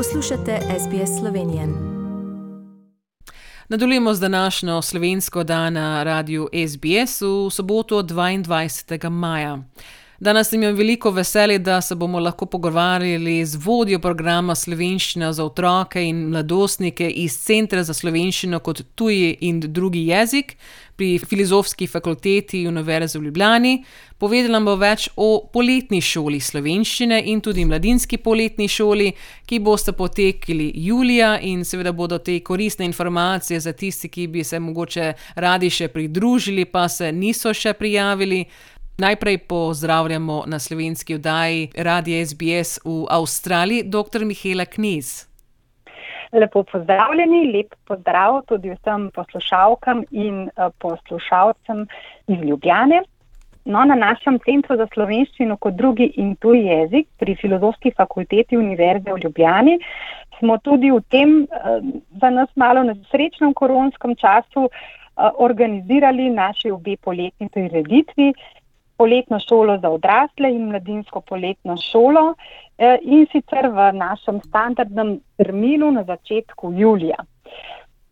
Poslušate SBS Slovenijo. Nadaljujemo z današnjo slovensko dan na radiju SBS v soboto 22. maja. Danes imam veliko veselje, da se bomo lahko pogovarjali z vodjo programa Slovenščina za otroke in mladostnike iz Centra za slovenščino kot tuji in drugi jezik pri Filozofski fakulteti Univerze v Ljubljani. Povedala bo več o poletni šoli slovenščine in tudi mladinski poletni šoli, ki boste potekali julija in seveda bodo te koristne informacije za tisti, ki bi se mogoče radi še pridružili, pa se niso še prijavili. Najprej pozdravljamo na slovenski oddaji Radio SBS v Avstraliji, dr. Mihela Kniz. Lepo pozdravljeni, lep pozdrav tudi vsem poslušalkam in uh, poslušalcem iz Ljubljane. No, na našem centru za slovenščino kot drugi in tuji jezik pri Filozofski fakulteti Univerze v Ljubljani smo tudi v tem, uh, za nas malo nesrečnem koronskem času, uh, organizirali naši obe poletni prireditvi poletno šolo za odrasle in mladinsko poletno šolo eh, in sicer v našem standardnem terminu na začetku julija.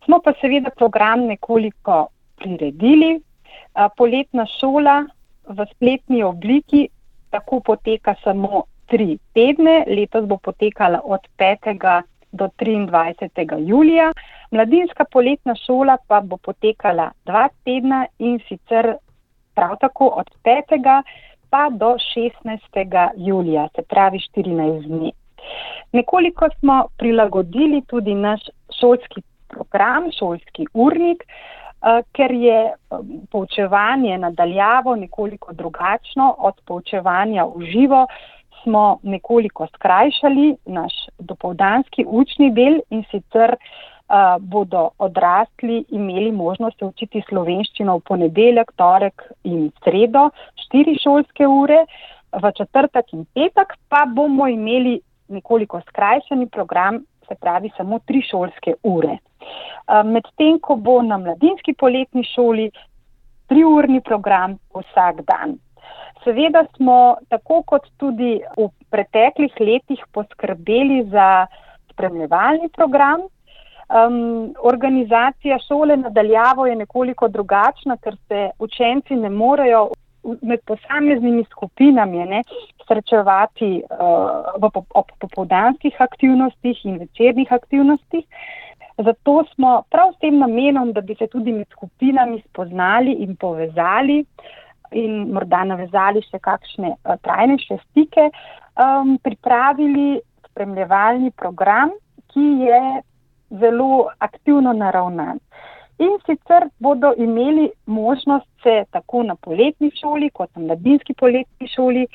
Smo pa seveda program nekoliko priredili. Eh, poletna šola v spletni obliki tako poteka samo tri tedne, letos bo potekala od 5. do 23. julija. Mladinska poletna šola pa bo potekala dva tedna in sicer prav tako od 5. pa do 16. julija, se pravi 14 dni. Nekoliko smo prilagodili tudi naš šolski program, šolski urnik, eh, ker je eh, poučevanje nadaljavo nekoliko drugačno od poučevanja v živo. Smo nekoliko skrajšali naš dopoldanski učni del in sicer uh, bodo odrasli imeli možnost učiti slovenščino v ponedeljek, torek in sredo, štiri šolske ure, v četrtek in petek pa bomo imeli nekoliko skrajšani program, se pravi samo tri šolske ure. Medtem, ko bo na mladinski poletni šoli triurni program vsak dan. Seveda smo, tako kot tudi v preteklih letih, poskrbeli za spremljevalni program, Um, organizacija šole nadaljavo je nekoliko drugačna, ker se učenci ne morejo med posameznimi skupinami ne, srečevati uh, v, ob popoldanskih aktivnostih in večernih aktivnostih. Zato smo prav s tem namenom, da bi se tudi med skupinami spoznali in povezali in morda navezali še kakšne uh, trajnejše stike, um, pripravili spremljevalni program, ki je zelo aktivno naravnan. In sicer bodo imeli možnost se tako na poletni šoli, kot na mladinski poletni šoli,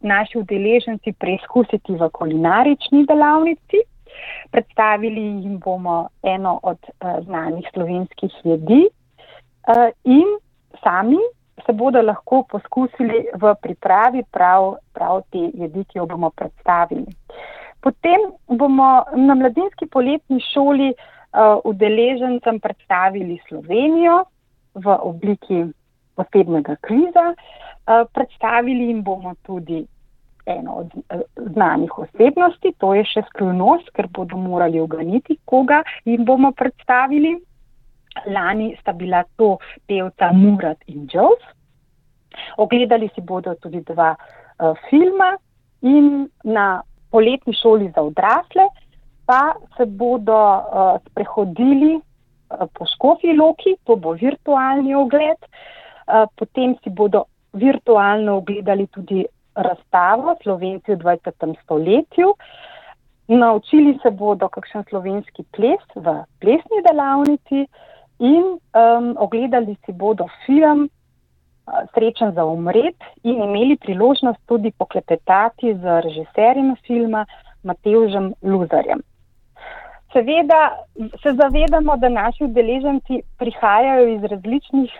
naši udeleženci preizkusiti v kulinarični delavnici. Predstavili jim bomo eno od uh, znanih slovenskih jedi uh, in sami se bodo lahko poskusili v pripravi prav, prav te jedi, ki jo bomo predstavili. Potem bomo na mladinski poletni šoli uh, udeležencem predstavili Slovenijo v obliki posebnega kriza. Uh, predstavili jim bomo tudi eno od uh, znanih osebnosti, to je še skrivnost, ker bodo morali uganiti, koga jim bomo predstavili. Lani sta bila to pevca Murat in Jones. Ogledali si bodo tudi dva uh, filma in na poletni šoli za odrasle, pa se bodo uh, sprehodili uh, po Škofi Loki, to bo virtualni ogled, uh, potem si bodo virtualno ogledali tudi razstavo Slovenci v 20. stoletju. Naučili se bodo kakšen slovenski ples v plesni delavnici in um, ogledali si bodo film srečen za umret in imeli priložnost tudi poklepetati z režiserjem filma Mateužem Luzarjem. Seveda se zavedamo, da naši udeleženci prihajajo iz različnih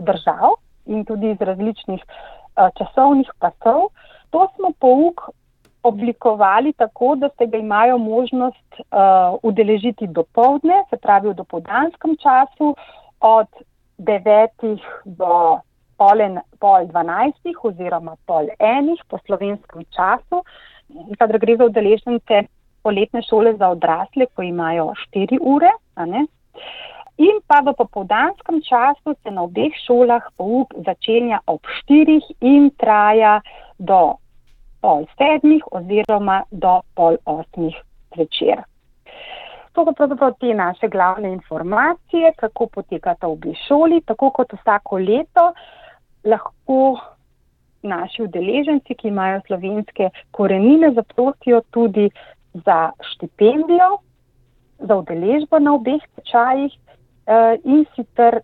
držav in tudi iz različnih uh, časovnih pasov. To smo pouk oblikovali tako, da se ga imajo možnost uh, udeležiti do povdne, se pravi v dopoldanskem času, od devetih do pol, en, pol dvanajstih oziroma pol enih po slovenskem času, kadar gre za udeležence poletne šole za odrasle, ko imajo 4 ure. In pa v popoldanskem času se na obeh šolah pouk začenja ob 4 in traja do pol sedmih oziroma do pol osmih zvečer. To so pravzaprav te naše glavne informacije, kako potekata v obi šoli, tako kot vsako leto lahko naši udeleženci, ki imajo slovenske korenine, zaprosijo tudi za štipendijo, za udeležbo na obeh tečajih eh, in sicer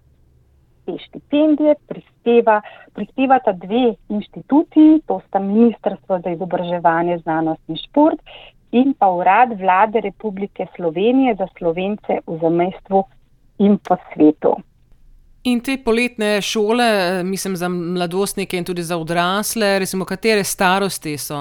te štipendije prispeva, prispevata dve inštituciji, to sta Ministrstvo za izobraževanje, znanost in šport in pa Urad vlade Republike Slovenije za slovence v zamestvu in po svetu. In te poletne šole, mislim, za mladostnike in tudi za odrasle, resimo, katere starosti so?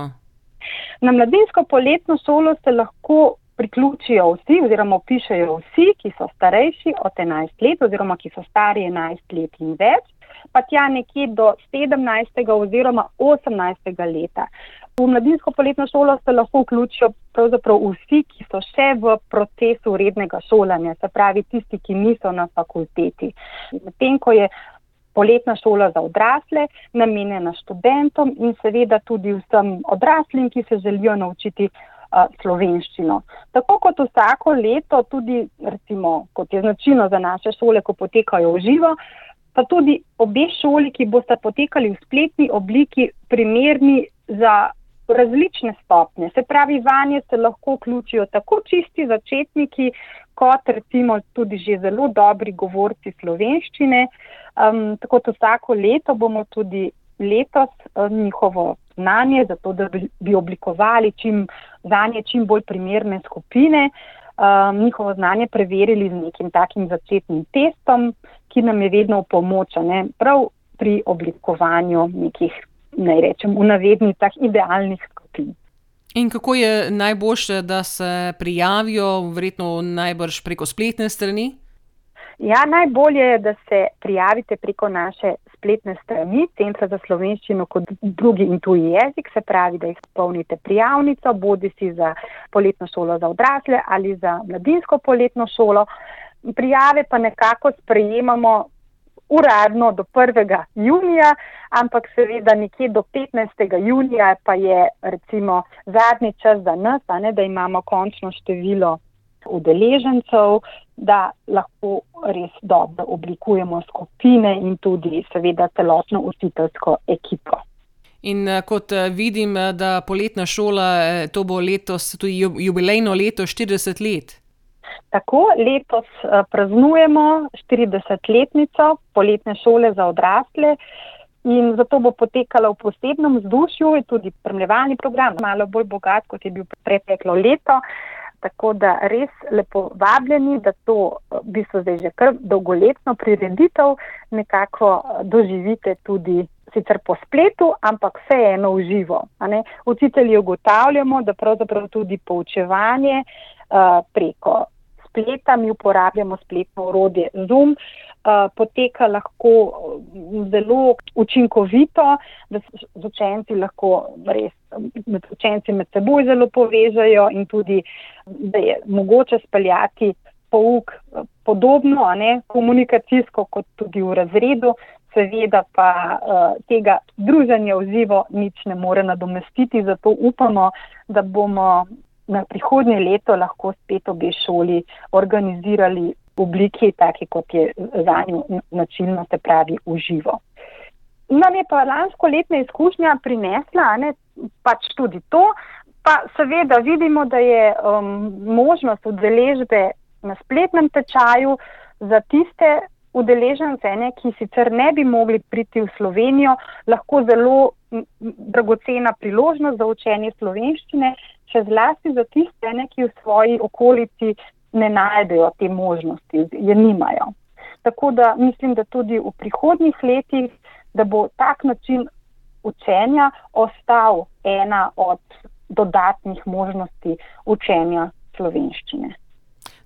Na mladinsko poletno šolo se lahko priključijo vsi, oziroma pišejo vsi, ki so starejši od 11 let, oziroma ki so stari 11 let in več, pa tja nekje do 17. oziroma 18. leta. V mladinsko poletno šolo se lahko vključijo pravzaprav vsi, ki so še v procesu rednega šolanja, se pravi tisti, ki niso na fakulteti. Medtem ko je poletna šola za odrasle, namenjena študentom in seveda tudi vsem odraslim, ki se želijo naučiti slovenščino. Tako kot vsako leto, tudi recimo, kot je značilno za naše šole, ko potekajo v živo, pa tudi obe šoli, ki boste potekali v spletni obliki, primerni za različne stopnje. Se pravi, vanje se lahko vključijo tako čisti začetniki, kot recimo tudi že zelo dobri govorci slovenščine. Um, tako kot vsako leto bomo tudi letos uh, njihovo znanje, zato da bi, bi oblikovali čim, znanje čim bolj primerne skupine, um, njihovo znanje preverili z nekim takim začetnim testom, ki nam je vedno v pomoč, ne, prav pri oblikovanju nekih, naj rečem, v navednicah idealnih skupin. In kako je najboljše, da se prijavijo, verjetno najbrž preko spletne strani? Ja, najbolje je, da se prijavite preko naše spletne strani Centra za slovenščino kot drugi in tuji jezik, se pravi, da jih spolnite prijavnico, bodi si za poletno šolo za odrasle ali za mladinsko poletno šolo. Prijave pa nekako sprejemamo uradno do 1. junija, ampak seveda nekje do 15. junija pa je recimo zadnji čas za nas, ne, da imamo končno število udeležencev, da lahko res dobro oblikujemo skupine in tudi seveda celotno učiteljsko ekipo. In eh, kot eh, vidim, eh, da poletna šola, to bo letos tudi jubilejno leto 40 let. Tako, letos praznujemo 40-letnico poletne šole za odrasle in zato bo potekala v posebnem vzdušju, tudi premljevalni program, malo bolj bogat, kot je bil preteklo leto. Tako da res lepo vabljeni, da to v bistvu zdaj že kar dolgoletno prireditev nekako eh, doživite tudi sicer po spletu, ampak vseeno v živo. Učitelji ugotavljamo, da pravzaprav tudi poučevanje uh, preko spleta, mi uporabljamo spletno urodje Zoom, uh, poteka lahko zelo učinkovito, da se učenci lahko res med učenci med seboj zelo povežajo in tudi, da je mogoče speljati pouk podobno, a ne komunikacijsko kot tudi v razredu, seveda pa uh, tega druženja v živo nič ne more nadomestiti, zato upamo, da bomo na prihodnje leto lahko spet obe šoli organizirali v obliki, take kot je za njo načilno, se pravi v živo. Nam je pa lansko letna izkušnja prinesla ne, pač tudi to, pa seveda vidimo, da je um, možnost udeležbe na spletnem tečaju za tiste udeležence, ne, ki sicer ne bi mogli priti v Slovenijo, lahko zelo dragocena priložnost za učenje slovenščine, še zlasti za tiste, ne, ki v svoji okolici ne najdejo te možnosti, je nimajo. Tako da mislim, da tudi v prihodnjih letih, da bo tak način učenja ostal ena od dodatnih možnosti učenja slovenščine.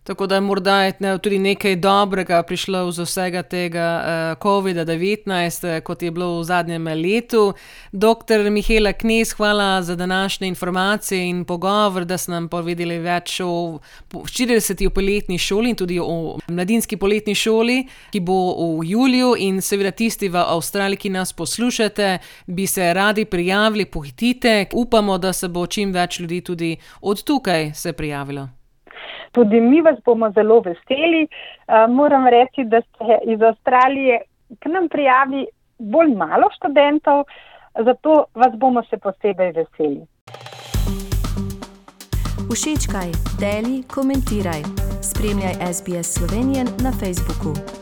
Tako da morda je tudi nekaj dobrega prišlo iz vsega tega uh, COVID-19, eh, kot je bilo v zadnjem letu. Doktor Mihela Knes, hvala za današnje informacije in pogovor, da ste nam povedali več o 40. poletni šoli in tudi o mladinski poletni šoli, ki bo v juliju. In seveda tisti v Avstraliji, ki nas poslušate, bi se radi prijavili, pohitite. Upamo, da se bo čim več ljudi tudi od tukaj se prijavilo. Tudi mi vas bomo zelo veseli. Uh, moram reči, da se iz Avstralije k nam prijavi bolj malo študentov, zato vas bomo še posebej veseli. Všečkaj, deli, komentiraj. Spremljaj SBS Slovenijo na Facebooku.